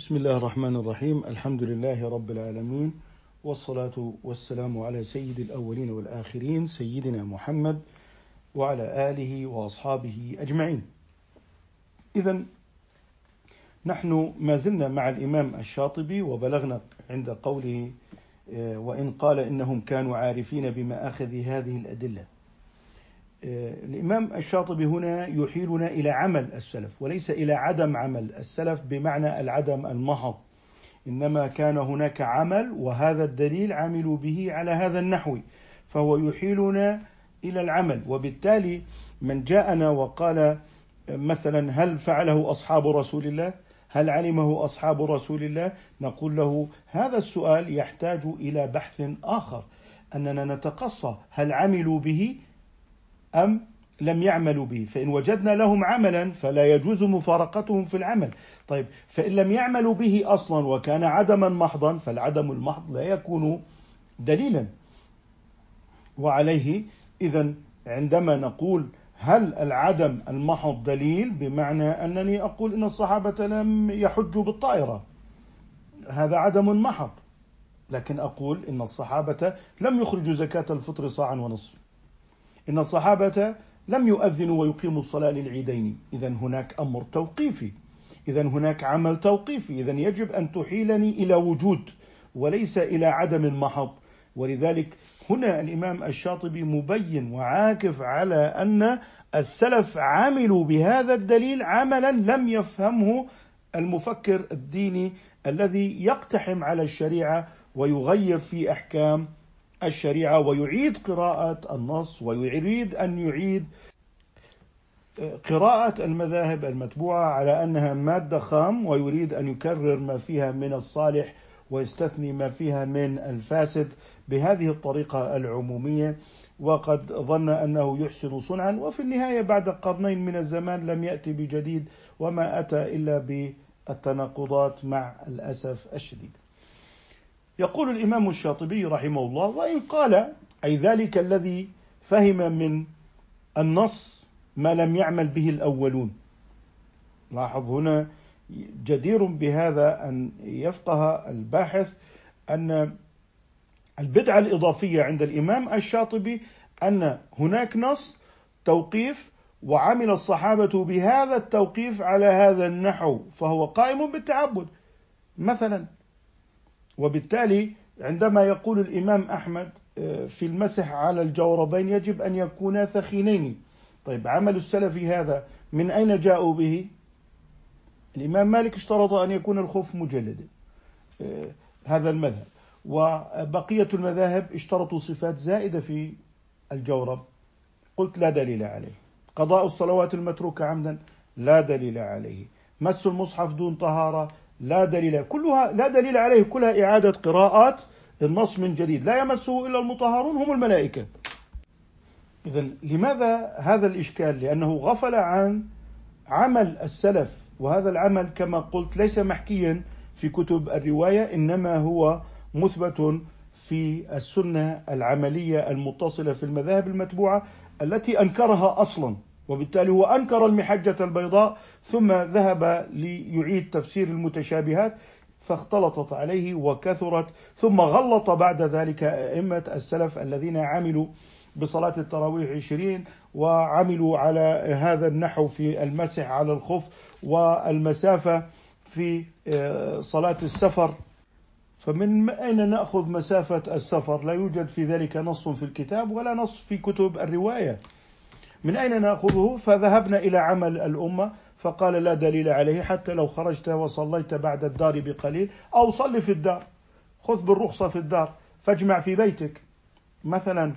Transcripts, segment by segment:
بسم الله الرحمن الرحيم. الحمد لله رب العالمين والصلاة والسلام على سيد الأولين والآخرين سيدنا محمد وعلى آله وأصحابه أجمعين. إذا نحن ما زلنا مع الإمام الشاطبي وبلغنا عند قوله آه، وإن قال إنهم كانوا عارفين بمآخذ هذه الأدلة. الإمام الشاطبي هنا يحيلنا إلى عمل السلف وليس إلى عدم عمل السلف بمعنى العدم المحض إنما كان هناك عمل وهذا الدليل عملوا به على هذا النحو فهو يحيلنا إلى العمل. وبالتالي من جاءنا وقال مثلا هل فعله أصحاب رسول الله؟ هل علمه أصحاب رسول الله؟ نقول له هذا السؤال يحتاج إلى بحث آخر أننا نتقصى هل عملوا به أم لم يعملوا به. فإن وجدنا لهم عملا فلا يجوز مفارقتهم في العمل. طيب فإن لم يعملوا به أصلا وكان عدما محضا فالعدم المحض لا يكون دليلا. وعليه إذا عندما نقول هل العدم المحض دليل بمعنى أنني أقول إن الصحابة لم يحجوا بالطائرة. هذا عدم محض. لكن أقول إن الصحابة لم يخرجوا زكاة الفطر صاعا ونصف إن الصحابة لم يؤذنوا ويقيموا الصلاة للعيدين. إذا هناك أمر توقيفي. إذا هناك عمل توقيفي. إذا يجب أن تحيلني إلى وجود وليس إلى عدم محض ولذلك هنا الإمام الشاطبي مبين وعاكف على أن السلف عملوا بهذا الدليل عملا لم يفهمه المفكر الديني الذي يقتحم على الشريعة ويغير في أحكام الشريعة ويعيد قراءة النص ويريد أن يعيد قراءة المذاهب المتبوعة على أنها مادة خام ويريد أن يكرر ما فيها من الصالح ويستثني ما فيها من الفاسد بهذه الطريقة العمومية. وقد ظن أنه يحسن صنعا وفي النهاية بعد قرنين من الزمان لم يأتي بجديد وما أتى إلا بالتناقضات مع الأسف الشديد. يقول الإمام الشاطبي رحمه الله وإن قال أي ذلك الذي فهم من النص ما لم يعمل به الأولون. لاحظ هنا جدير بهذا أن يفقه الباحث أن البدعة الإضافية عند الإمام الشاطبي أن هناك نص توقيف وعمل الصحابة بهذا التوقيف على هذا النحو فهو قائم بالتعبد. مثلا وبالتالي عندما يقول الإمام أحمد آه، في المسح على الجوربين يجب أن يكونا ثخينين. طيب عمل السلف هذا من أين جاءوا به؟ الإمام مالك اشترط أن يكون الخف مجلدا آه، هذا المذهب. وبقية المذاهب اشترطوا صفات زائدة في الجورب. قلت لا دليل عليه. قضاء الصلوات المتروكة عمدا لا دليل عليه. مس المصحف دون طهارة لا دليل كلها لا دليل عليه كلها إعادة قراءات النص من جديد. لا يمسه إلا المطهرون هم الملائكة. إذا لماذا هذا الإشكال؟ لأنه غفل عن عمل السلف وهذا العمل كما قلت ليس محكيا في كتب الرواية إنما هو مثبت في السنة العملية المتصلة في المذاهب المتبوعة التي أنكرها أصلا. وبالتالي هو أنكر المحجة البيضاء ثم ذهب ليعيد تفسير المتشابهات فاختلطت عليه وكثرت ثم غلط بعد ذلك أئمة السلف الذين عملوا بصلاة التراويح عشرين وعملوا على هذا النحو في المسح على الخف والمسافة في آه، صلاة السفر. فمن أين نأخذ مسافة السفر؟ لا يوجد في ذلك نص في الكتاب ولا نص في كتب الرواية. من أين نأخذه؟ فذهبنا إلى عمل الأمة فقال لا دليل عليه حتى لو خرجت وصليت بعد الدار بقليل أو صل في الدار خذ بالرخصة في الدار فاجمع في بيتك. مثلا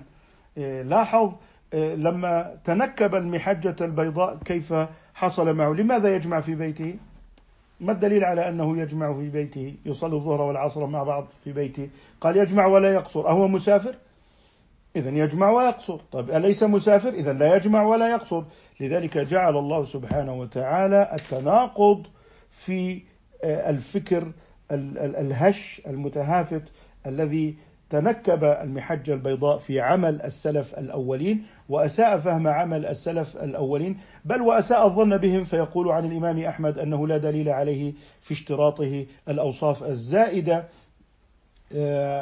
إيه، لاحظ إيه، لما تنكب المحجة البيضاء كيف حصل معه؟ لماذا يجمع في بيته؟ ما الدليل على أنه يجمع في بيته؟ يصلي الظهر والعصر مع بعض في بيته. قال يجمع ولا يقصر. أهو مسافر؟ إذا يجمع ويقصر طيب أليس مسافر؟ إذا لا يجمع ولا يقصر لذلك جعل الله سبحانه وتعالى التناقض في آه، الفكر الهش المتهافت الذي تنكب المحجة البيضاء في عمل السلف الأولين وأساء فهم عمل السلف الأولين بل وأساء الظن بهم فيقول عن الإمام أحمد أنه لا دليل عليه في اشتراطه الأوصاف الزائدة.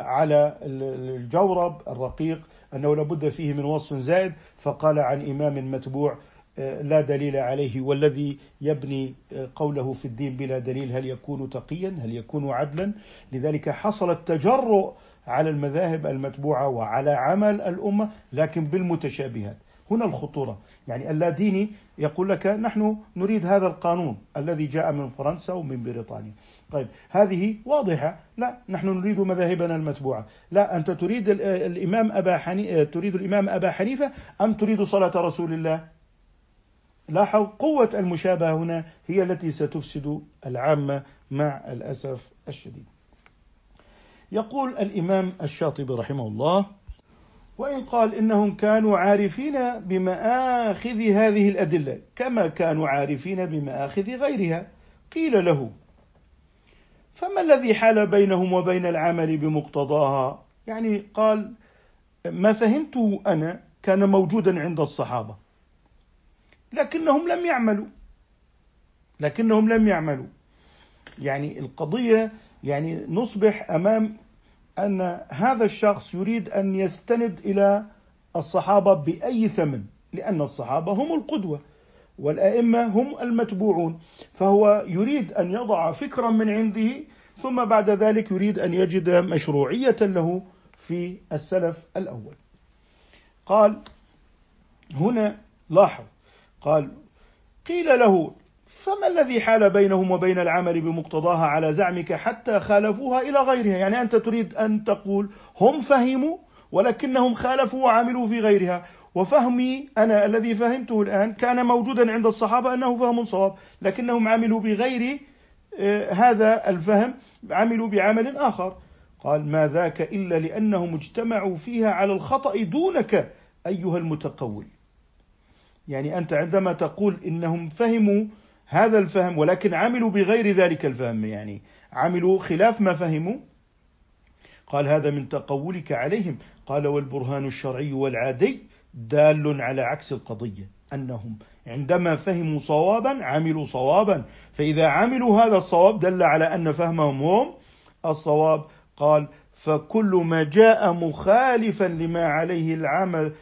على الجورب الرقيق أنه لابد فيه من وصف زائد فقال عن إمام متبوع آه، لا دليل عليه والذي يبني آه، قوله في الدين بلا دليل هل يكون تقيا هل يكون عدلا؟ لذلك حصل التجرؤ على المذاهب المتبوعة وعلى عمل الأمة لكن بالمتشابهات. هنا الخطورة. يعني اللاديني يقول لك نحن نريد هذا القانون الذي جاء من فرنسا ومن بريطانيا. طيب هذه واضحة. لا نحن نريد مذاهبنا المتبوعة. لا أنت تريد الإمام أبا حنيفة تريد الإمام أبا حنيفة أم تريد صلاة رسول الله؟ لاحظ قوة المشابهة هنا هي التي ستفسد العامة مع الأسف الشديد. يقول الإمام الشاطبي رحمه الله وإن قال إنهم كانوا عارفين بمآخذ هذه الأدلة كما كانوا عارفين بمآخذ غيرها. قيل له فما الذي حال بينهم وبين العمل بمقتضاها؟ يعني قال ما فهمته أنا كان موجودا عند الصحابة لكنهم لم يعملوا لكنهم لم يعملوا. يعني القضية يعني نصبح أمام أن هذا الشخص يريد أن يستند إلى الصحابة بأي ثمن لأن الصحابة هم القدوة والأئمة هم المتبوعون. فهو يريد أن يضع فكرا من عنده ثم بعد ذلك يريد أن يجد مشروعية له في السلف الأول. قال هنا لاحظ قال قيل له فما الذي حال بينهم وبين العمل بمقتضاها على زعمك حتى خالفوها إلى غيرها، يعني أنت تريد أن تقول هم فهموا ولكنهم خالفوا وعملوا في غيرها، وفهمي أنا الذي فهمته الآن كان موجودا عند الصحابة أنه فهم صواب، لكنهم عملوا بغير آه، هذا الفهم، عملوا بعمل آخر. قال ما ذاك إلا لأنهم اجتمعوا فيها على الخطأ دونك أيها المتقول. يعني أنت عندما تقول إنهم فهموا هذا الفهم ولكن عملوا بغير ذلك الفهم يعني عملوا خلاف ما فهموا. قال هذا من تقولك عليهم. قال والبرهان الشرعي والعادي دال على عكس القضية أنهم عندما فهموا صوابا عملوا صوابا. فإذا عملوا هذا الصواب دل على أن فهمهم هم الصواب. قال فكل ما جاء مخالفا لما عليه العمل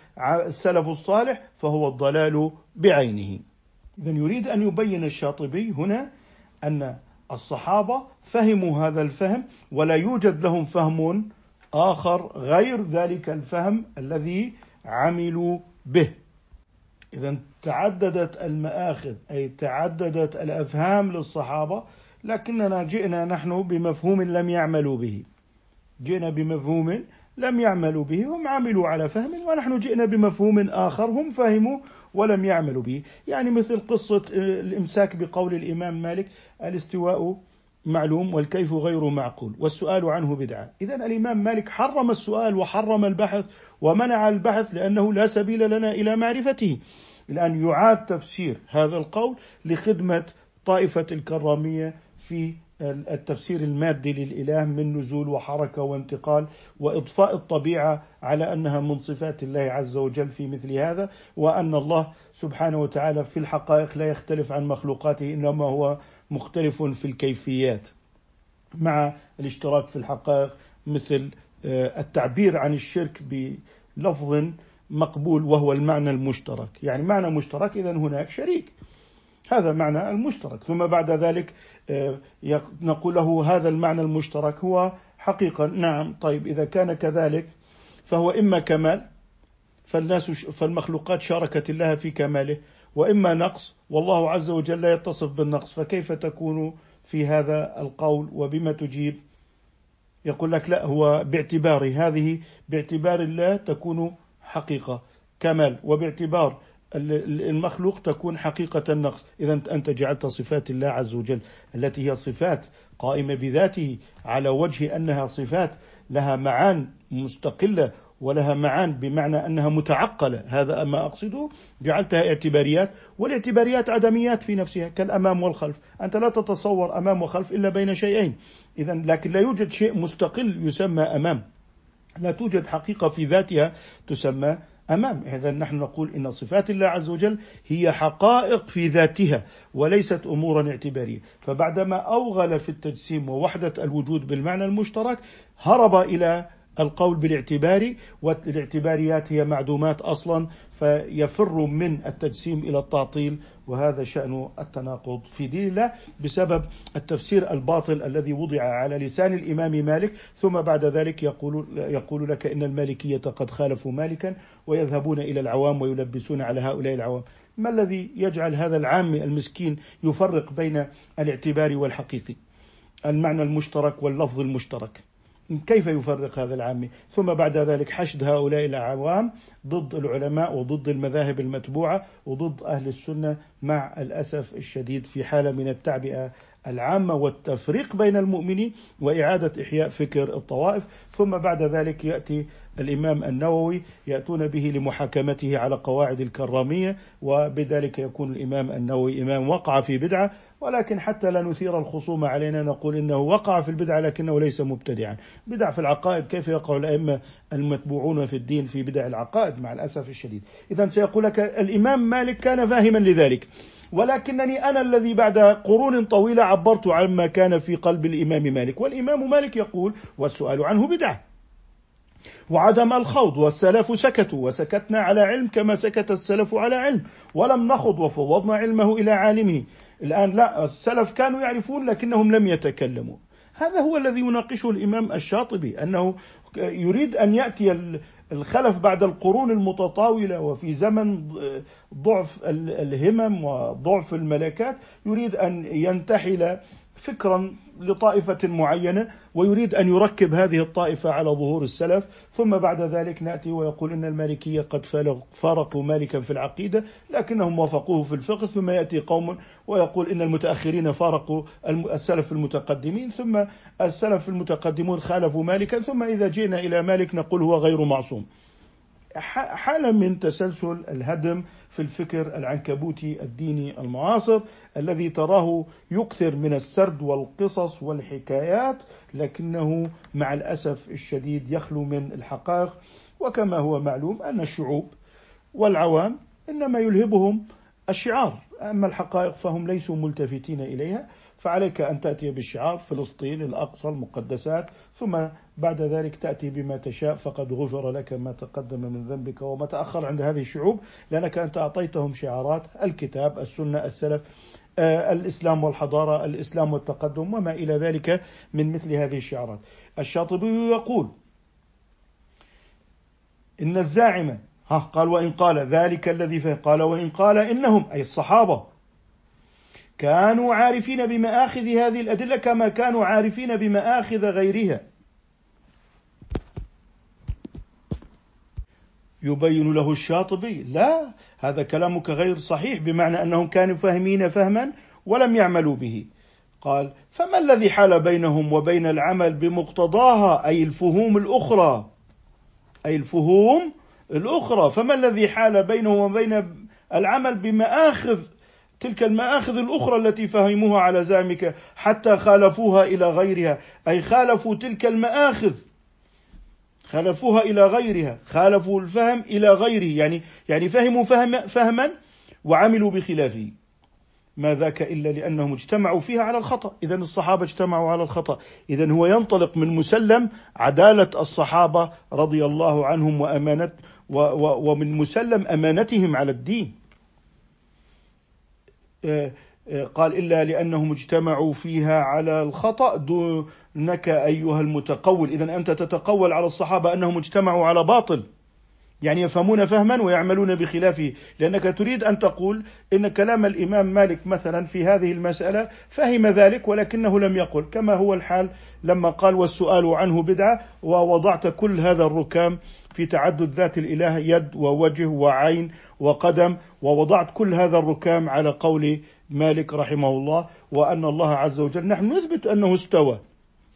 السلف الصالح فهو الضلال بعينه. إذا يريد أن يبين الشاطبي هنا أن الصحابة فهموا هذا الفهم ولا يوجد لهم فهم آخر غير ذلك الفهم الذي عملوا به. إذا تعددت المآخذ أي تعددت الأفهام للصحابة لكننا جئنا نحن بمفهوم لم يعملوا به. جئنا بمفهوم لم يعملوا به هم عملوا على فهم ونحن جئنا بمفهوم آخر هم فهموا ولم يعملوا به. يعني مثل قصة آه، الإمساك بقول الإمام مالك الاستواء معلوم والكيف غير معقول والسؤال عنه بدعة. إذا الإمام مالك حرم السؤال وحرم البحث ومنع البحث لأنه لا سبيل لنا إلى معرفته. الآن يعاد تفسير هذا القول لخدمة طائفة الكرامية في التفسير المادي للإله من نزول وحركة وانتقال وإضفاء الطبيعة على أنها من صفات الله عز وجل في مثل هذا وأن الله سبحانه وتعالى في الحقائق لا يختلف عن مخلوقاته إنما هو مختلف في الكيفيات. مع الاشتراك في الحقائق مثل آه، التعبير عن الشرك بلفظ مقبول وهو المعنى المشترك. يعني معنى مشترك إذا هناك شريك. هذا معنى المشترك. ثم بعد ذلك آه، نقول له هذا المعنى المشترك هو حقيقة. نعم طيب إذا كان كذلك فهو إما كمال فالناس فالمخلوقات شاركت الله في كماله وإما نقص والله عز وجل لا يتصف بالنقص. فكيف تكون في هذا القول وبما تجيب؟ يقول لك لا هو باعتبار هذه باعتبار الله تكون حقيقة كمال. وباعتبار المخلوق تكون حقيقة النقص. إذا أنت جعلت صفات الله عز وجل التي هي صفات قائمة بذاته على وجه أنها صفات لها معان مستقلة ولها معان بمعنى أنها متعقلة. هذا ما أقصده. جعلتها اعتباريات والاعتباريات عدميات في نفسها كالأمام والخلف. أنت لا تتصور أمام وخلف إلا بين شيئين. إذا لكن لا يوجد شيء مستقل يسمى أمام. لا توجد حقيقة في ذاتها تسمى أمام. إذا نحن نقول إن صفات الله عز وجل هي حقائق في ذاتها وليست أمورا اعتبارية. فبعدما أوغل في التجسيم ووحدة الوجود بالمعنى المشترك هرب إلى القول بالاعتبار والاعتباريات هي معدومات أصلا فيفر من التجسيم إلى التعطيل وهذا شأن التناقض. في دين الله بسبب التفسير الباطل الذي وضع على لسان الإمام مالك ثم بعد ذلك يقول يقول لك إن المالكية قد خالفوا مالكا ويذهبون إلى العوام ويلبسون على هؤلاء العوام. ما الذي يجعل هذا العام المسكين يفرق بين الاعتبار والحقيقي؟ المعنى المشترك واللفظ المشترك. كيف يفرق هذا العامي ثم بعد ذلك حشد هؤلاء العوام ضد العلماء وضد المذاهب المتبوعة وضد أهل السنة مع الأسف الشديد في حالة من التعبئة العامة والتفريق بين المؤمنين وإعادة إحياء فكر الطوائف. ثم بعد ذلك يأتي الإمام النووي يأتون به لمحاكمته على قواعد الكرامية وبذلك يكون الإمام النووي إمام وقع في بدعة. ولكن حتى لا نثير الخصوم علينا نقول إنه وقع في البدعه لكنه ليس مبتدعا. بدع في العقائد كيف يقع الأئمة المتبوعون في الدين في بدع العقائد مع الأسف الشديد. اذا سيقول لك الإمام مالك كان فاهما لذلك. ولكنني أنا الذي بعد قرون طويلة عبرت عما كان في قلب الإمام مالك، والإمام مالك يقول والسؤال عنه بدعة. وعدم الخوض والسلف سكتوا وسكتنا على علم كما سكت السلف على علم ولم نخض وفوضنا علمه إلى عالمه. الآن لا السلف كانوا يعرفون لكنهم لم يتكلموا. هذا هو الذي يناقشه الإمام الشاطبي أنه يريد أن يأتي الخلف بعد القرون المتطاولة وفي زمن ضعف الهمم وضعف الملكات يريد أن ينتحل فكرا لطائفة معينة ويريد أن يركب هذه الطائفة على ظهور السلف ثم بعد ذلك نأتي ويقول إن المالكية قد فارقوا مالكا في العقيدة لكنهم وافقوه في الفقه ثم يأتي قوم ويقول إن المتأخرين فارقوا السلف المتقدمين ثم السلف المتقدمون خالفوا مالكا ثم إذا جئنا إلى مالك نقول هو غير معصوم. حالة من تسلسل الهدم في الفكر العنكبوتي الديني المعاصر الذي تراه يكثر من السرد والقصص والحكايات لكنه مع الأسف الشديد يخلو من الحقائق. وكما هو معلوم أن الشعوب والعوام إنما يلهبهم الشعار أما الحقائق فهم ليسوا ملتفتين إليها. فعليك أن تأتي بالشعار فلسطين الأقصى المقدسات ثم بعد ذلك تأتي بما تشاء فقد غفر لك ما تقدم من ذنبك وما تأخر عند هذه الشعوب. لأنك أنت أعطيتهم شعارات الكتاب السنة السلف آه، الإسلام والحضارة الإسلام والتقدم وما إلى ذلك من مثل هذه الشعارات. الشاطبي يقول إن الزاعم ها قال وإن قال ذلك الذي فيه قال وإن قال إنهم أي الصحابة كانوا عارفين بمآخذ هذه الأدلة كما كانوا عارفين بمآخذ غيرها. يبين له الشاطبي لا هذا كلامك غير صحيح بمعنى أنهم كانوا فاهمين فهما ولم يعملوا به. قال فما الذي حال بينهم وبين العمل بمقتضاها أي الفهوم الأخرى؟ أي الفهوم الأخرى. فما الذي حال بينهم وبين العمل بمآخذ تلك المآخذ الأخرى التي فهموها على زعمك حتى خالفوها إلى غيرها. أي خالفوا تلك المآخذ. خالفوها إلى غيرها. خالفوا الفهم إلى غيره. يعني يعني فهموا فهم فهما وعملوا بخلافه. ما ذاك إلا لأنهم اجتمعوا فيها على الخطأ. إذا الصحابة اجتمعوا على الخطأ. إذا هو ينطلق من مسلم عدالة الصحابة رضي الله عنهم وأمانة ومن مسلم أمانتهم على الدين. قال إلا لأنهم اجتمعوا فيها على الخطأ دونك أيها المتقول. إذا أنت تتقول على الصحابة أنهم اجتمعوا على باطل. يعني يفهمون فهما ويعملون بخلافه. لأنك تريد أن تقول إن كلام الإمام مالك مثلا في هذه المسألة فهم ذلك ولكنه لم يقل كما هو الحال لما قال والسؤال عنه بدعة ووضعت كل هذا الركام في تعدد ذات الإله يد ووجه وعين وقدم ووضعت كل هذا الركام على قول مالك رحمه الله وأن الله عز وجل نحن نثبت أنه استوى.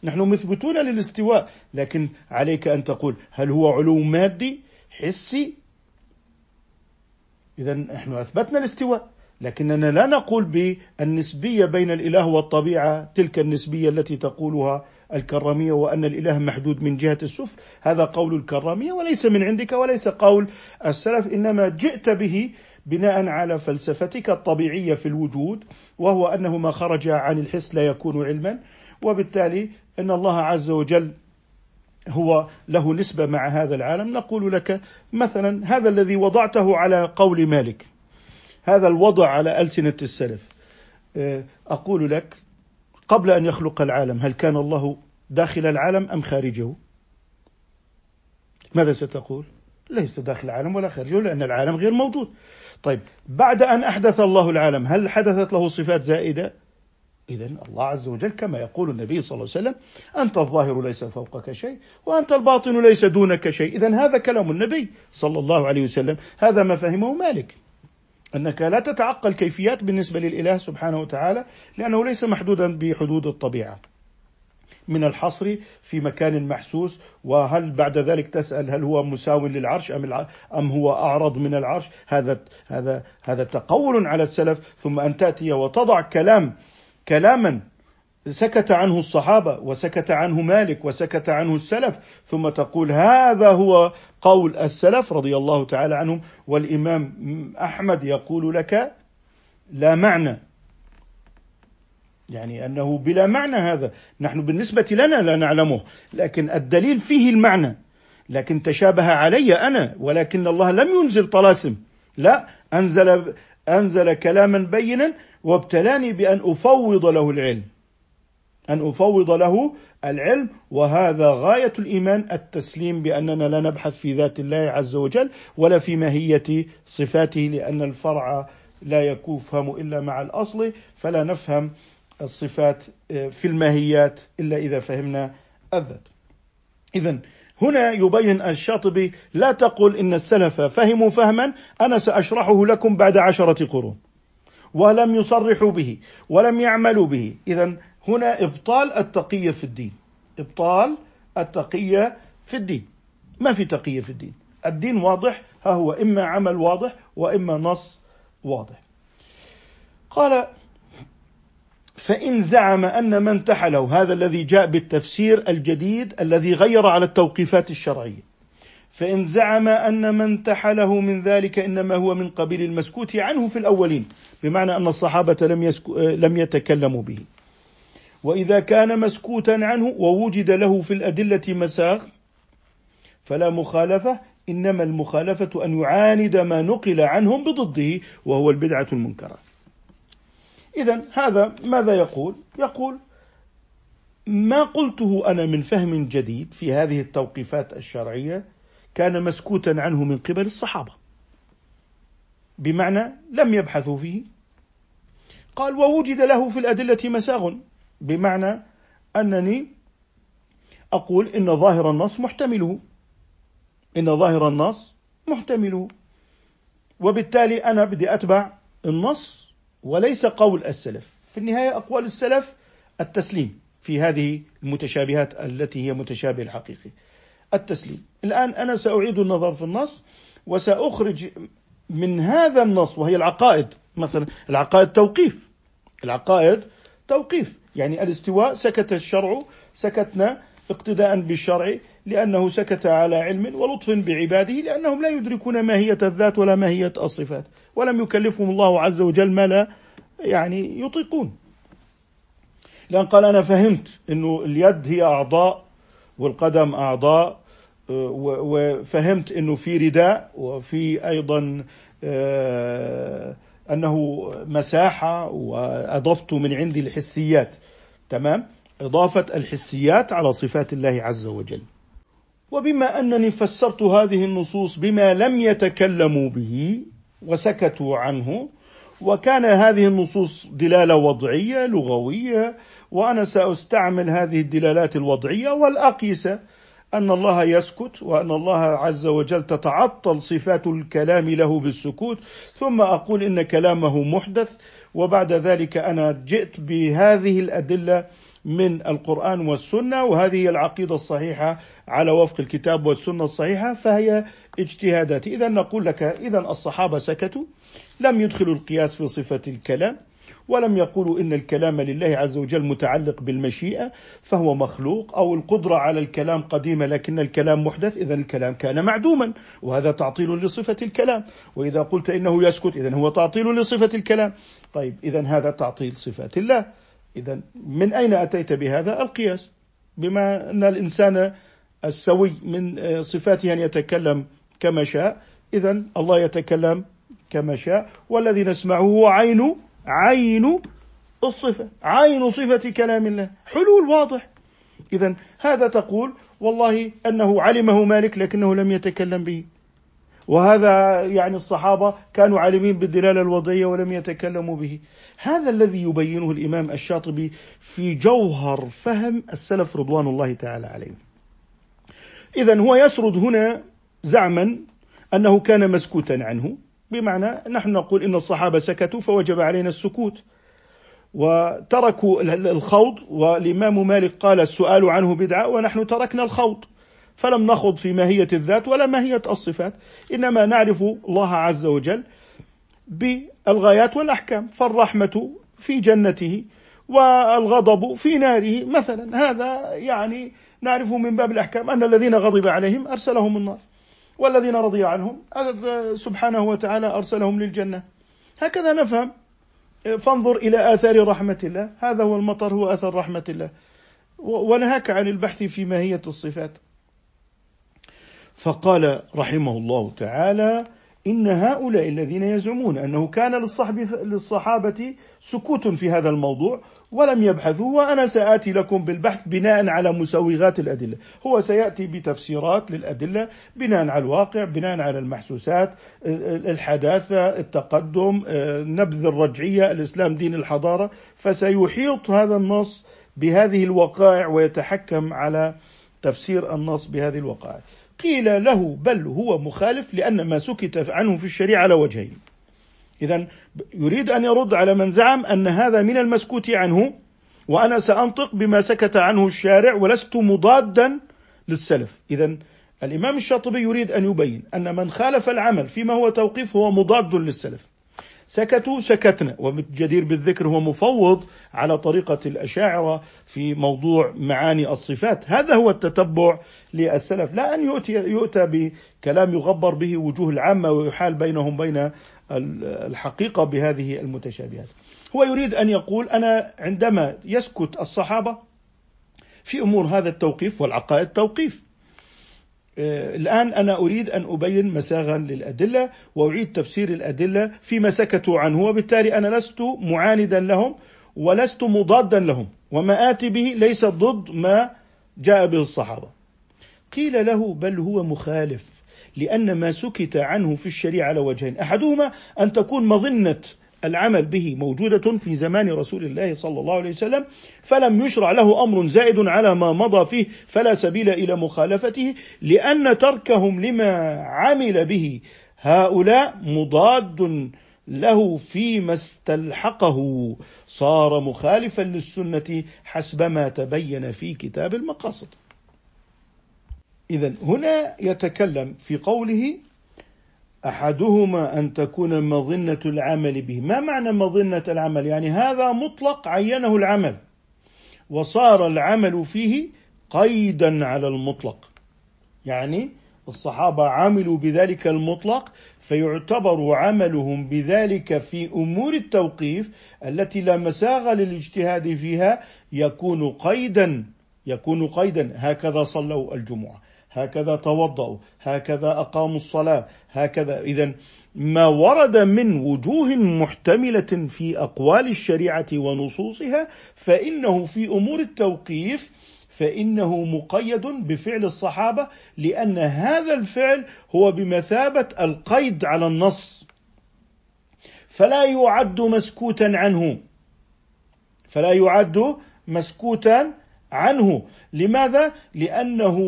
نحن مثبتون للاستواء لكن عليك أن تقول هل هو علو مادي؟ حسي. إذا نحن أثبتنا الاستواء لكننا لا نقول بالنسبية بين الإله والطبيعة تلك النسبية التي تقولها الكرامية وأن الإله محدود من جهة السفل هذا قول الكرامية وليس من عندك وليس قول السلف إنما جئت به بناء على فلسفتك الطبيعية في الوجود وهو أنه ما خرج عن الحس لا يكون علما وبالتالي أن الله عز وجل هو له نسبة مع هذا العالم نقول لك مثلا هذا الذي وضعته على قول مالك هذا الوضع على ألسنة السلف. آه، أقول لك قبل أن يخلق العالم هل كان الله داخل العالم أم خارجه؟ ماذا ستقول؟ ليس داخل العالم ولا خارجه لأن العالم غير موجود. طيب بعد أن أحدث الله العالم هل حدثت له صفات زائدة؟ إذا الله عز وجل كما يقول النبي صلى الله عليه وسلم أنت الظاهر ليس فوقك شيء وأنت الباطن ليس دونك شيء. إذا هذا كلام النبي صلى الله عليه وسلم هذا ما فهمه مالك أنك لا تتعقل كيفيات بالنسبة للإله سبحانه وتعالى لأنه ليس محدودا بحدود الطبيعة. من الحصر في مكان محسوس وهل بعد ذلك تسأل هل هو مساو للعرش أم أم هو أعرض من العرش؟ هذا هذا هذا تقول على السلف ثم أن تأتي وتضع كلام كلاما. سكت عنه الصحابة وسكت عنه مالك وسكت عنه السلف ثم تقول هذا هو قول السلف رضي الله تعالى عنهم. والإمام أحمد يقول لك لا معنى. يعني أنه بلا معنى هذا. نحن بالنسبة لنا لا نعلمه لكن الدليل فيه المعنى. لكن تشابه علي أنا ولكن الله لم ينزل طلاسم. لا أنزل أنزل كلاما بينا وابتلاني بأن أفوض له العلم أن أفوض له العلم وهذا غاية الإيمان التسليم بأننا لا نبحث في ذات الله عز وجل ولا في ماهية صفاته لأن الفرع لا يفهم إلا مع الأصل فلا نفهم الصفات آه، في الماهيات إلا إذا فهمنا الذات. اذا هنا يبين الشاطبي لا تقل إن السلف فهموا فهما أنا سأشرحه لكم بعد عشرة قرون. ولم يصرحوا به ولم يعملوا به، اذا هنا إبطال التقية في الدين. إبطال التقية في الدين. ما في تقية في الدين. الدين واضح ها هو إما عمل واضح وإما نص واضح. قال فإن زعم أن من انتحله هذا الذي جاء بالتفسير الجديد الذي غير على التوقيفات الشرعية فإن زعم أن من انتحله من ذلك إنما هو من قبيل المسكوت عنه في الأولين بمعنى أن الصحابة لم, يسكو لم يتكلموا به وإذا كان مسكوتا عنه ووجد له في الأدلة مساغ فلا مخالفة إنما المخالفة أن يعاند ما نقل عنهم بضده وهو البدعة المنكرة إذا هذا ماذا يقول؟ يقول ما قلته أنا من فهم جديد في هذه التوقيفات الشرعية كان مسكوتا عنه من قبل الصحابة. بمعنى لم يبحثوا فيه. قال ووجد له في الأدلة مساغ. بمعنى أنني أقول إن ظاهر النص محتمله. إن ظاهر النص محتمله. وبالتالي أنا بدي أتبع النص وليس قول السلف. في النهاية أقوال السلف التسليم في هذه المتشابهات التي هي متشابه الحقيقي. التسليم. الآن أنا سأعيد النظر في النص وسأخرج من هذا النص وهي العقائد. مثلا العقائد توقيف. العقائد توقيف. يعني الاستواء سكت الشرع سكتنا اقتداء بالشرع لأنه سكت على علم ولطف بعباده لأنهم لا يدركون ماهية الذات ولا ماهية الصفات ولم يكلفهم الله عز وجل ما لا يعني يطيقون. لأن قال أنا فهمت أنه اليد هي أعضاء والقدم أعضاء وفهمت أنه في رداء وفي أيضا آه، أنه مساحة وأضفت من عندي الحسيات. تمام؟ إضافة الحسيات على صفات الله عز وجل. وبما أنني فسرت هذه النصوص بما لم يتكلموا به وسكتوا عنه وكان هذه النصوص دلالة وضعية لغوية وأنا سأستعمل هذه الدلالات الوضعية والأقيسة أن الله يسكت وأن الله عز وجل تتعطل صفات الكلام له بالسكوت ثم أقول إن كلامه محدث وبعد ذلك أنا جئت بهذه الأدلة من القرآن والسنة وهذه هي العقيدة الصحيحة على وفق الكتاب والسنة الصحيحة فهي اجتهادات إذا نقول لك إذا الصحابة سكتوا لم يدخلوا القياس في صفة الكلام ولم يقولوا إن الكلام لله عز وجل متعلق بالمشيئة فهو مخلوق أو القدرة على الكلام قديمة لكن الكلام محدث اذا الكلام كان معدوما وهذا تعطيل لصفة الكلام. وإذا قلت إنه يسكت اذا هو تعطيل لصفة الكلام. طيب اذا هذا تعطيل صفات الله. إذا من أين أتيت بهذا؟ القياس. بما أن الإنسان السوي من صفاته أن يتكلم كما شاء إذا الله يتكلم كما شاء والذي نسمعه هو عين عين الصفة عين صفة كلام الله. حلول واضح. إذا هذا تقول والله أنه علمه مالك لكنه لم يتكلم به. وهذا يعني الصحابة كانوا عالمين بالدلالة الوضعية ولم يتكلموا به. هذا الذي يبينه الإمام الشاطبي في جوهر فهم السلف رضوان الله تعالى عليهم. إذا هو يسرد هنا زعما أنه كان مسكوتا عنه بمعنى نحن نقول إن الصحابة سكتوا فوجب علينا السكوت. وتركوا الخوض والإمام مالك قال السؤال عنه بدعة ونحن تركنا الخوض. فلم نخض في ماهية الذات ولا ماهية الصفات. إنما نعرف الله عز وجل بالغايات والأحكام فالرحمة في جنته والغضب في ناره. مثلا هذا يعني نعرف من باب الأحكام أن الذين غضب عليهم أرسلهم النار والذين رضي عنهم سبحانه وتعالى أرسلهم للجنة. هكذا نفهم. فانظر إلى آثار رحمة الله. هذا هو المطر هو أثر رحمة الله. ونهاك عن البحث في ماهية الصفات. فقال رحمه الله تعالى إن هؤلاء الذين يزعمون أنه كان للصحابة سكوت في هذا الموضوع ولم يبحثوا وأنا سآتي لكم بالبحث بناء على مسوغات الأدلة. هو سيأتي بتفسيرات للأدلة بناء على الواقع بناء على المحسوسات الحداثة التقدم نبذ الرجعية الإسلام دين الحضارة فسيحيط هذا النص بهذه الوقائع ويتحكم على تفسير النص بهذه الوقائع. قيل له بل هو مخالف لأن ما سكت عنه في الشريعة على وجهين. إذا يريد أن يرد على من زعم أن هذا من المسكوت عنه وأنا سأنطق بما سكت عنه الشارع ولست مضادا للسلف. إذا الإمام الشاطبي يريد أن يبين أن من خالف العمل فيما هو توقيف هو مضاد للسلف. سكتوا سكتنا. والجدير بالذكر هو مفوض على طريقة الأشاعرة في موضوع معاني الصفات. هذا هو التتبع للسلف. لا أن يؤتي, يؤتى بكلام يغبر به وجوه العامة ويحال بينهم بين الحقيقة بهذه المتشابهات. هو يريد أن يقول أنا عندما يسكت الصحابة في أمور هذا التوقيف والعقائد توقيف آه، الآن أنا أريد أن أبين مساغا للأدلة وأعيد تفسير الأدلة فيما سكتوا عنه وبالتالي أنا لست معاندا لهم ولست مضادا لهم وما آتي به ليس ضد ما جاء به الصحابة. قيل له بل هو مخالف لأن ما سكت عنه في الشريعة على وجهين أحدهما أن تكون مظنة العمل به موجودة في زمان رسول الله صلى الله عليه وسلم فلم يشرع له أمر زائد على ما مضى فيه فلا سبيل إلى مخالفته لأن تركهم لما عمل به هؤلاء مضاد له فيما استلحقه صار مخالفا للسنة حسب ما تبين في كتاب المقاصد. إذا هنا يتكلم في قوله أحدهما أن تكون مظنة العمل به. ما معنى مظنة العمل؟ يعني هذا مطلق عينه العمل وصار العمل فيه قيدا على المطلق. يعني الصحابة عملوا بذلك المطلق فيعتبر عملهم بذلك في أمور التوقيف التي لا مساغ للاجتهاد فيها يكون قيدا يكون قيدا. هكذا صلوا الجمعة. هكذا توضأوا هكذا أقاموا الصلاة هكذا. إذا ما ورد من وجوه محتملة في أقوال الشريعة ونصوصها فإنه في أمور التوقيف فإنه مقيد بفعل الصحابة لأن هذا الفعل هو بمثابة القيد على النص. فلا يعد مسكوتا عنه. فلا يعد مسكوتا عنه. لماذا؟ لأنه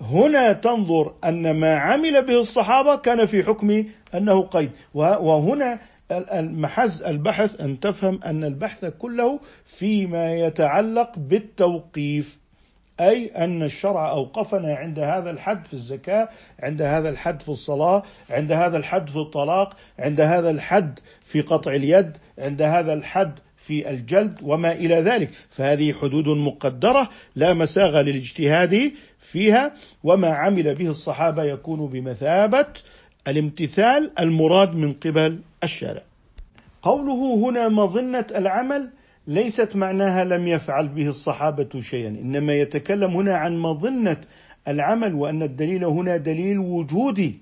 هنا تنظر أن ما عمل به الصحابة كان في حكم أنه قيد. وهنا المحز البحث أن تفهم أن البحث كله فيما يتعلق بالتوقيف أي أن الشرع أوقفنا عند هذا الحد في الزكاة عند هذا الحد في الصلاة عند هذا الحد في الطلاق عند هذا الحد في قطع اليد عند هذا الحد في الجلد وما إلى ذلك. فهذه حدود مقدرة لا مساغ للاجتهاد فيها وما عمل به الصحابة يكون بمثابة الامتثال المراد من قبل الشارع. قوله هنا مظنة العمل ليست معناها لم يفعل به الصحابة شيئا إنما يتكلم هنا عن مظنة العمل وأن الدليل هنا دليل وجودي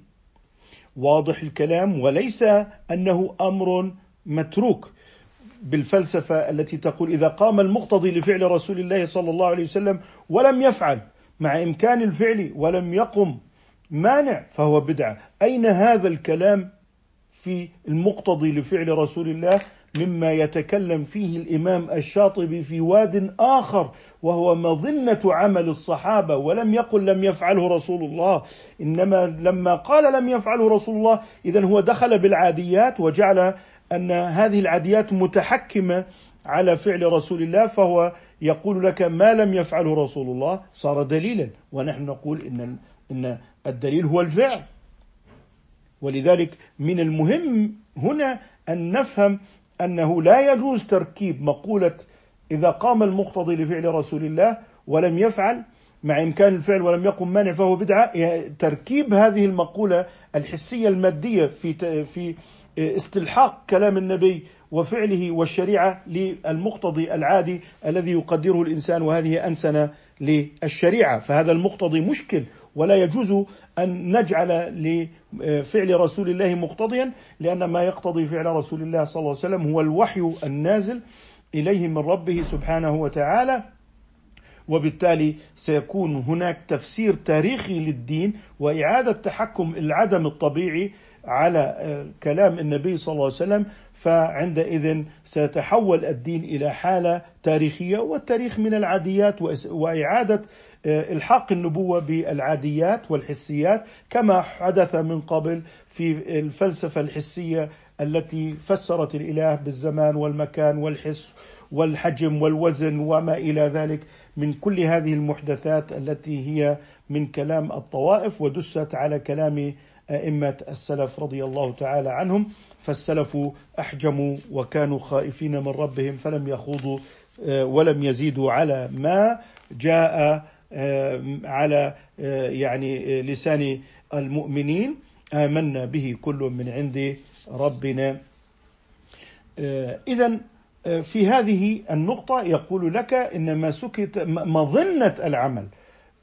واضح الكلام وليس أنه أمر متروك بالفلسفة التي تقول إذا قام المقتضي لفعل رسول الله صلى الله عليه وسلم ولم يفعل مع إمكان الفعل ولم يقم مانع فهو بدعة. أين هذا الكلام في المقتضي لفعل رسول الله مما يتكلم فيه الإمام الشاطبي في واد آخر وهو مظنة عمل الصحابة ولم يقل لم يفعله رسول الله. إنما لما قال لم يفعله رسول الله اذا هو دخل بالعاديات وجعل أن هذه العاديات متحكمة على فعل رسول الله فهو يقول لك ما لم يفعله رسول الله صار دليلا. ونحن نقول إن إن الدليل هو الفعل. ولذلك من المهم هنا أن نفهم أنه لا يجوز تركيب مقولة إذا قام المقتضي لفعل رسول الله ولم يفعل مع إمكان الفعل ولم يقم مانع فهو بدعة. تركيب هذه المقولة الحسية المادية في في استلحاق كلام النبي وفعله والشريعة للمقتضي العادي الذي يقدره الإنسان وهذه انسنه للشريعة. فهذا المقتضي مشكل ولا يجوز أن نجعل لفعل رسول الله مقتضيا لأن ما يقتضي فعل رسول الله صلى الله عليه وسلم هو الوحي النازل إليه من ربه سبحانه وتعالى. وبالتالي سيكون هناك تفسير تاريخي للدين وإعادة تحكم العدم الطبيعي على آه، كلام النبي صلى الله عليه وسلم فعندئذ سيتحول الدين إلى حالة تاريخية والتاريخ من العاديات وإعادة آه، إلحاق النبوة بالعاديات والحسيات كما حدث من قبل في الفلسفة الحسية التي فسرت الإله بالزمان والمكان والحس والحجم والوزن وما إلى ذلك من كل هذه المحدثات التي هي من كلام الطوائف ودست على كلام أئمة السلف رضي الله تعالى عنهم فالسلف أحجموا وكانوا خائفين من ربهم فلم يخوضوا آه، ولم يزيدوا على ما جاء آه، على آه، يعني لسان المؤمنين. آمنا به كل من عند ربنا. إذا في هذه النقطة يقول لك إن ما سكت مظنة العمل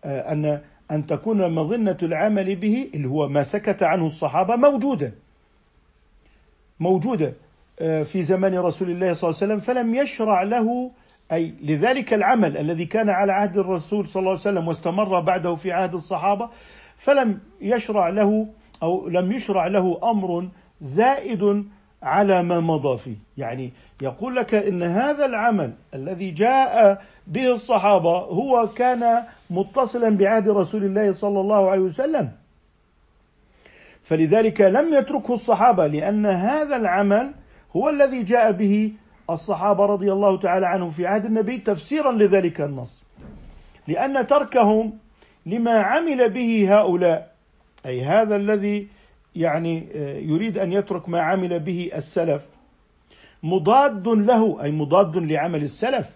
أن أن تكون مظنة العمل به اللي هو ما سكت عنه الصحابة موجودة. موجودة آه، في زمان رسول الله صلى الله عليه وسلم فلم يشرع له أي لذلك العمل الذي كان على عهد الرسول صلى الله عليه وسلم واستمر بعده في عهد الصحابة فلم يشرع له أو لم يشرع له أمر زائد على ما مضى فيه. يعني يقول لك إن هذا العمل الذي جاء به الصحابة هو كان متصلا بعهد رسول الله صلى الله عليه وسلم. فلذلك لم يتركه الصحابة لأن هذا العمل هو الذي جاء به الصحابة رضي الله تعالى عنهم في عهد النبي تفسيرا لذلك النص. لأن تركهم لما عمل به هؤلاء أي هذا الذي يعني آه، يريد أن يترك ما عمل به السلف. مضاد له أي مضاد لعمل السلف.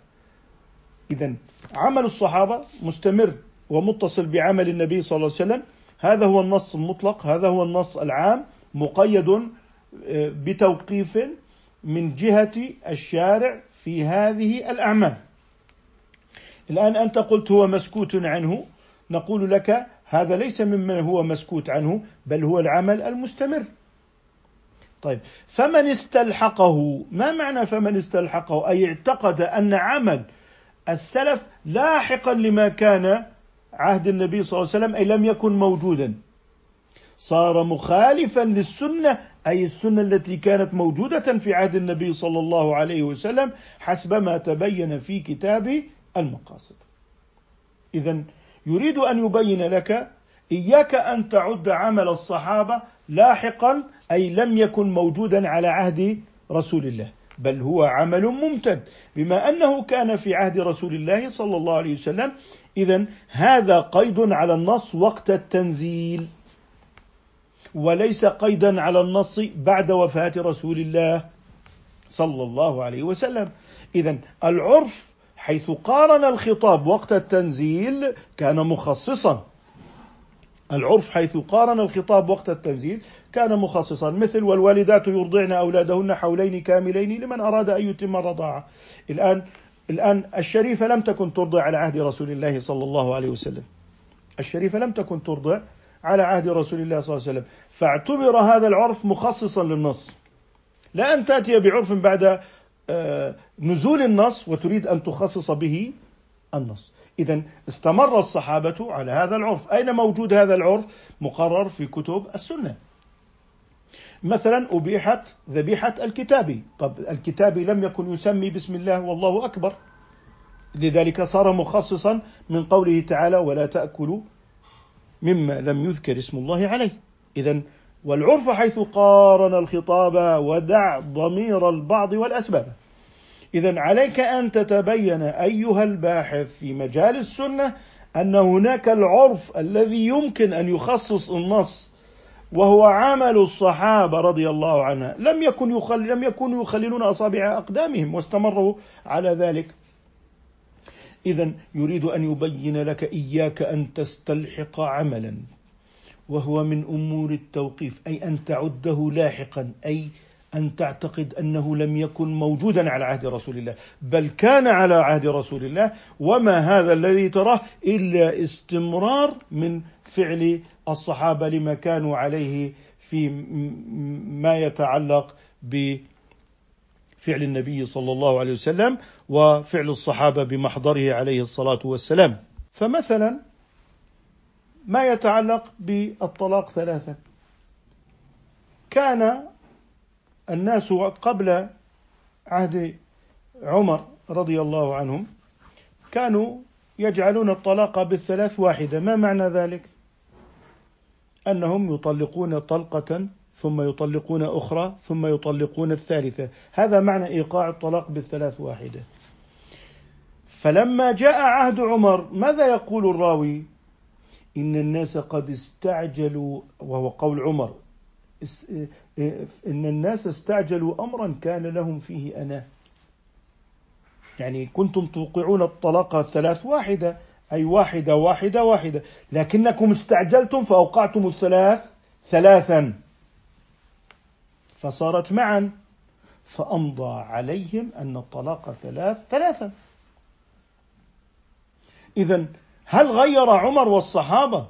اذا عمل الصحابة مستمر ومتصل بعمل النبي صلى الله عليه وسلم. هذا هو النص المطلق هذا هو النص العام مقيد آه، بتوقيف من جهة الشارع في هذه الأعمال. الآن أنت قلت هو مسكوت عنه نقول لك هذا ليس ممن هو مسكوت عنه بل هو العمل المستمر. طيب فمن استلحقه ما معنى فمن استلحقه؟ أي اعتقد أن عمل السلف لاحقا لما كان عهد النبي صلى الله عليه وسلم أي لم يكن موجودا. صار مخالفا للسنة أي السنة التي كانت موجودة في عهد النبي صلى الله عليه وسلم حسب ما تبين في كتاب المقاصد. اذا يريد أن يبين لك إياك أن تعد عمل الصحابة لاحقا أي لم يكن موجودا على عهد رسول الله بل هو عمل ممتد. بما أنه كان في عهد رسول الله صلى الله عليه وسلم اذا هذا قيد على النص وقت التنزيل وليس قيدا على النص بعد وفاة رسول الله صلى الله عليه وسلم. اذا العرف حيث قارن الخطاب وقت التنزيل كان مخصصا العرف حيث قارن الخطاب وقت التنزيل كان مخصصا مثل والوالدات يرضعن أولادهن حولين كاملين لمن أراد أن يتم الرضاعة. الان الآن الشريفة لم تكن ترضع على عهد رسول الله صلى الله عليه وسلم. الشريفة لم تكن ترضع على عهد رسول الله صلى الله عليه وسلم، فاعتبر هذا العرف مخصصا للنص. لا أن تأتي بعرف بعد نزول النص وتريد أن تخصص به النص. إذا استمر الصحابة على هذا العرف. أين موجود هذا العرف؟ مقرر في كتب السنة. مثلا أبيحت ذبيحة الكتابي طب الكتابي لم يكن يسمي بسم الله والله أكبر. لذلك صار مخصصا من قوله تعالى ولا تأكلوا مما لم يذكر اسم الله عليه. إذا والعرف حيث قارن الخطاب ودع ضمير البعض والأسباب. إذا عليك أن تتبين أيها الباحث في مجال السنة أن هناك العرف الذي يمكن أن يخصص النص وهو عمل الصحابة رضي الله عنها. لم يكن يخل لم يكونوا يخللون أصابع أقدامهم واستمروا على ذلك. إذا يريد أن يبين لك إياك أن تستلحق عملا. وهو من أمور التوقيف أي أن تعده لاحقا أي أن تعتقد أنه لم يكن موجودا على عهد رسول الله بل كان على عهد رسول الله وما هذا الذي تراه إلا استمرار من فعل الصحابة لما كانوا عليه في ما يتعلق بفعل النبي صلى الله عليه وسلم وفعل الصحابة بمحضره عليه الصلاة والسلام. فمثلا ما يتعلق بالطلاق ثلاثة. كان الناس قبل عهد عمر رضي الله عنهم كانوا يجعلون الطلاق بالثلاث واحدة. ما معنى ذلك؟ أنهم يطلقون طلقة ثم يطلقون أخرى ثم يطلقون الثالثة. هذا معنى إيقاع الطلاق بالثلاث واحدة. فلما جاء عهد عمر ماذا يقول الراوي؟ إن الناس قد استعجلوا وهو قول عمر إن الناس استعجلوا أمرا كان لهم فيه أنا. يعني كنتم توقعون الطلاق الثلاث واحدة أي واحدة واحدة واحدة. لكنكم استعجلتم فأوقعتم الثلاث ثلاثا. فصارت معا. فأمضى عليهم أن الطلاق ثلاث ثلاثا. إذا هل غير عمر والصحابة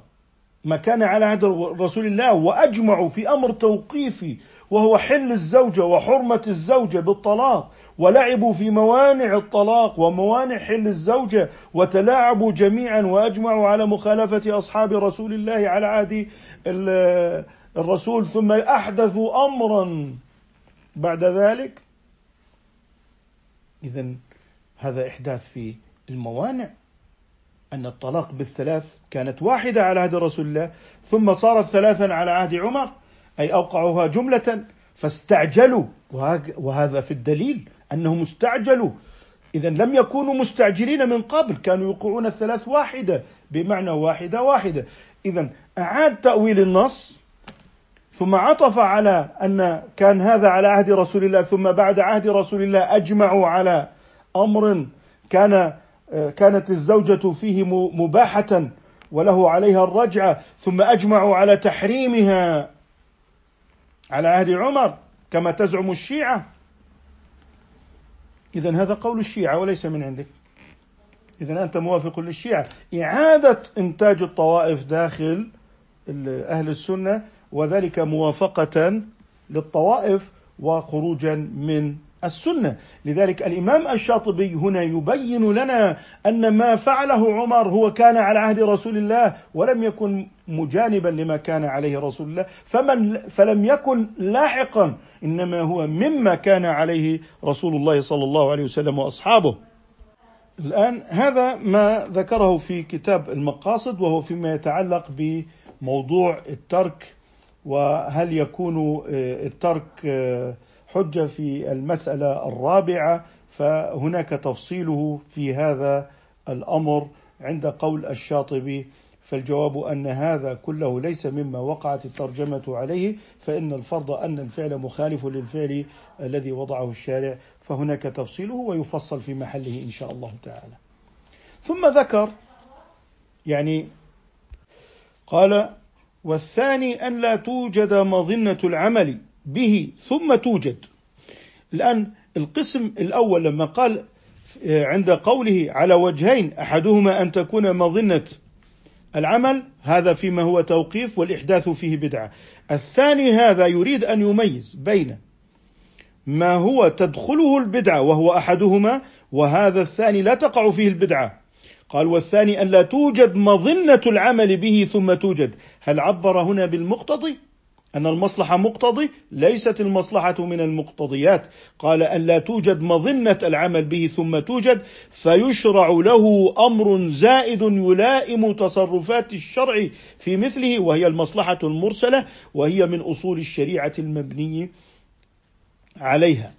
ما كان على عهد رسول الله وأجمعوا في أمر توقيفي وهو حل الزوجة وحرمة الزوجة بالطلاق ولعبوا في موانع الطلاق وموانع حل الزوجة وتلاعبوا جميعا وأجمعوا على مخالفة أصحاب رسول الله على عهد الرسول ثم أحدثوا امرا بعد ذلك. اذا هذا إحداث في الموانع. أن الطلاق بالثلاث كانت واحدة على عهد رسول الله ثم صارت ثلاثا على عهد عمر أي أوقعوها جملة فاستعجلوا. وهذا في الدليل أنهم استعجلوا. إذا لم يكونوا مستعجلين من قبل كانوا يوقعون الثلاث واحدة بمعنى واحدة واحدة. إذا أعاد تأويل النص ثم عطف على أن كان هذا على عهد رسول الله ثم بعد عهد رسول الله أجمعوا على أمر كان كانت الزوجة فيه مباحة وله عليها الرجعة ثم أجمعوا على تحريمها على عهد عمر كما تزعم الشيعة. إذا هذا قول الشيعة وليس من عندك. إذا أنت موافق للشيعة. إعادة إنتاج الطوائف داخل أهل السنة وذلك موافقة للطوائف وخروجا من السنة. لذلك الإمام الشاطبي هنا يبين لنا أن ما فعله عمر هو كان على عهد رسول الله ولم يكن مجانبا لما كان عليه رسول الله. فمن فلم يكن لاحقا إنما هو مما كان عليه رسول الله صلى الله عليه وسلم وأصحابه. الآن هذا ما ذكره في كتاب المقاصد وهو فيما يتعلق بموضوع الترك وهل يكون الترك حجة في المسألة الرابعة فهناك تفصيله في هذا الأمر عند قول الشاطبي فالجواب أن هذا كله ليس مما وقعت الترجمة عليه فإن الفرض أن الفعل مخالف للفعل الذي وضعه الشارع فهناك تفصيله ويفصل في محله إن شاء الله تعالى. ثم ذكر يعني قال والثاني أن لا توجد مظنة العمل به ثم توجد. الآن القسم الأول لما قال عند قوله على وجهين أحدهما أن تكون مظنة العمل هذا فيما هو توقيف والإحداث فيه بدعة. الثاني هذا يريد أن يميز بين ما هو تدخله البدعة وهو أحدهما وهذا الثاني لا تقع فيه البدعة. قال والثاني أن لا توجد مظنة العمل به ثم توجد. هل عبر هنا بالمقتضي؟ أن المصلحة مقتضي ليست المصلحة من المقتضيات. قال أن لا توجد مظنة العمل به ثم توجد فيشرع له أمر زائد يلائم تصرفات الشرع في مثله وهي المصلحة المرسلة وهي من أصول الشريعة المبني عليها.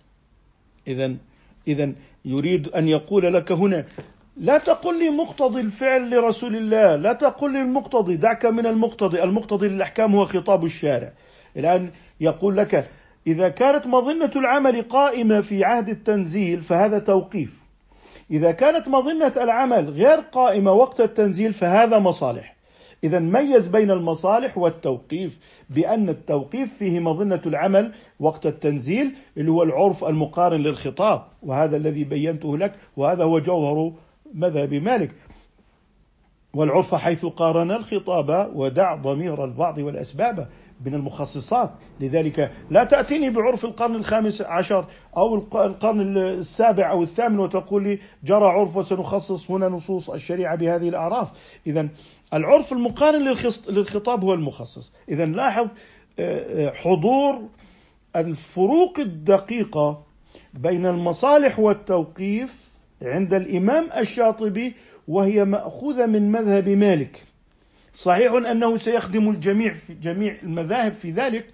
إذا إذا يريد أن يقول لك هنا لا تقل لي مقتضي الفعل لرسول الله لا تقل لي المقتضي دعك من المقتضي. المقتضي للأحكام هو خطاب الشارع. الآن يقول لك إذا كانت مظنة العمل قائمة في عهد التنزيل فهذا توقيف. إذا كانت مظنة العمل غير قائمة وقت التنزيل فهذا مصالح. إذا ميز بين المصالح والتوقيف بأن التوقيف فيه مظنة العمل وقت التنزيل اللي هو العرف المقارن للخطاب وهذا الذي بينته لك وهذا هو جوهر مذهب مالك. والعرف حيث قارن الخطاب ودع ضمير البعض والأسباب. من المخصصات. لذلك لا تأتيني بعرف القرن الخامس عشر أو القرن السابع أو الثامن وتقول لي جرى عرف وسنخصص هنا نصوص الشريعة بهذه الأعراف. إذا العرف المقارن للخطاب هو المخصص. إذا لاحظ آه، آه، حضور الفروق الدقيقة بين المصالح والتوقيف عند الإمام الشاطبي وهي مأخوذة من مذهب مالك. صحيح أنه سيخدم الجميع في جميع المذاهب في ذلك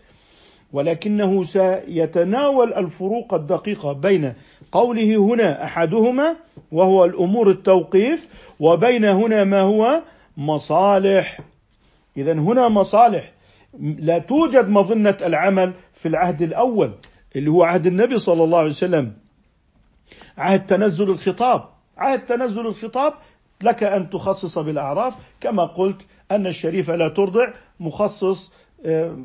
ولكنه سيتناول الفروق الدقيقة بين قوله هنا أحدهما وهو الأمور التوقيف وبين هنا ما هو مصالح. اذا هنا مصالح. لا توجد مظنة العمل في العهد الأول اللي هو عهد النبي صلى الله عليه وسلم. عهد تنزل الخطاب. عهد تنزل الخطاب لك أن تخصص بالأعراف كما قلت أن الشريفة لا ترضع مخصص آه،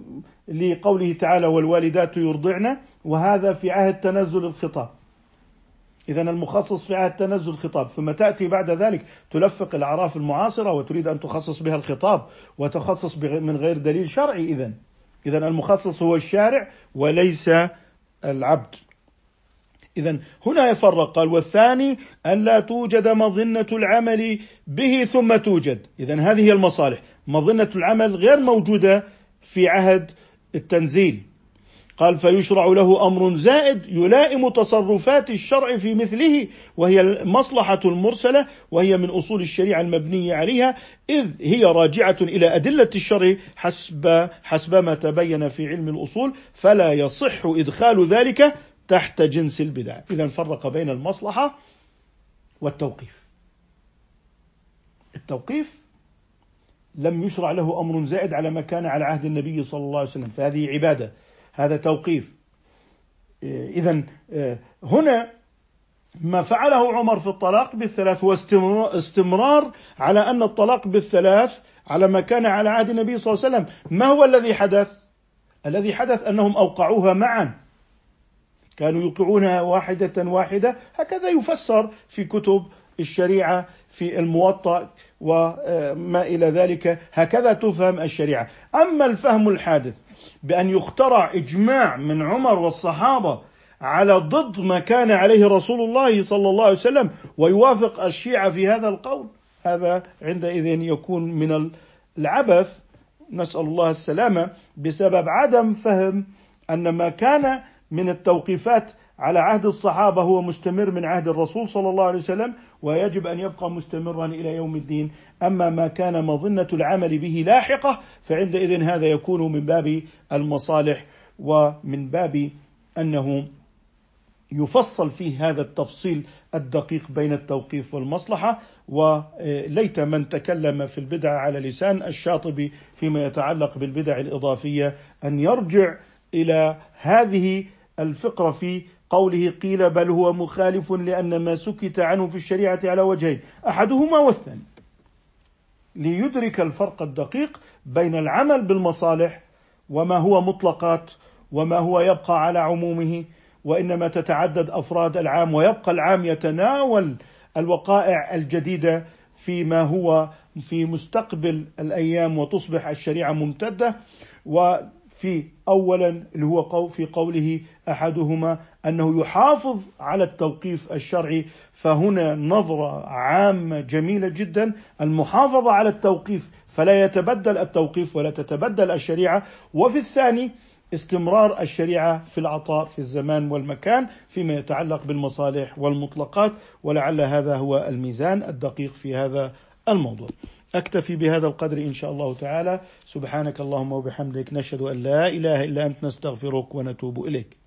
لقوله تعالى والوالدات يرضعن وهذا في عهد تنزل الخطاب. إذا المخصص في عهد تنزل الخطاب. ثم تأتي بعد ذلك تلفق الأعراف المعاصرة وتريد أن تخصص بها الخطاب وتخصص من غير دليل شرعي إذا إذا المخصص هو الشارع وليس العبد. إذا هنا يفرق. قال والثاني أن لا توجد مظنة العمل به ثم توجد. إذا هذه هي المصالح. مظنة العمل غير موجودة في عهد التنزيل. قال فيشرع له أمر زائد يلائم تصرفات الشرع في مثله وهي المصلحة المرسلة وهي من أصول الشريعة المبنيه عليها إذ هي راجعة إلى أدلة الشرع حسب حسب ما تبين في علم الأصول فلا يصح إدخال ذلك تحت جنس البدع. إذا فرق بين المصلحة والتوقيف. التوقيف لم يشرع له أمر زائد على ما كان على عهد النبي صلى الله عليه وسلم. فهذه عبادة. هذا توقيف. إذا هنا ما فعله عمر في الطلاق بالثلاث هو استمرار على أن الطلاق بالثلاث على ما كان على عهد النبي صلى الله عليه وسلم. ما هو الذي حدث؟ الذي حدث أنهم أوقعوها معا. كانوا يوقعونها واحدة واحدة. هكذا يفسر في كتب الشريعة في الموطأ وما إلى ذلك. هكذا تفهم الشريعة. أما الفهم الحادث بأن يخترع إجماع من عمر والصحابة على ضد ما كان عليه رسول الله صلى الله عليه وسلم ويوافق الشيعة في هذا القول هذا عندئذ يكون من العبث. نسأل الله السلامة بسبب عدم فهم أن ما كان من التوقيفات على عهد الصحابة هو مستمر من عهد الرسول صلى الله عليه وسلم ويجب أن يبقى مستمرا إلى يوم الدين. أما ما كان مظنة العمل به لاحقة فعندئذ هذا يكون من باب المصالح ومن باب أنه يفصل فيه هذا التفصيل الدقيق بين التوقيف والمصلحة. وليت من تكلم في البدع على لسان الشاطبي فيما يتعلق بالبدع الإضافية أن يرجع إلى هذه الفقرة في قوله قيل بل هو مخالف لأن ما سكت عنه في الشريعة على وجهين. أحدهما والثاني. ليدرك الفرق الدقيق بين العمل بالمصالح وما هو مطلقات وما هو يبقى على عمومه وإنما تتعدد أفراد العام ويبقى العام يتناول الوقائع الجديدة فيما هو في مستقبل الأيام وتصبح الشريعة ممتدة. وفي اولا اللي هو في قوله أحدهما أنه يحافظ على التوقيف الشرعي فهنا نظرة عامة جميلة جدا المحافظة على التوقيف فلا يتبدل التوقيف ولا تتبدل الشريعة وفي الثاني استمرار الشريعة في العطاء في الزمان والمكان فيما يتعلق بالمصالح والمطلقات ولعل هذا هو الميزان الدقيق في هذا الموضوع. أكتفي بهذا القدر إن شاء الله تعالى، سبحانك اللهم وبحمدك نشهد أن لا إله إلا أنت نستغفرك ونتوب إليك.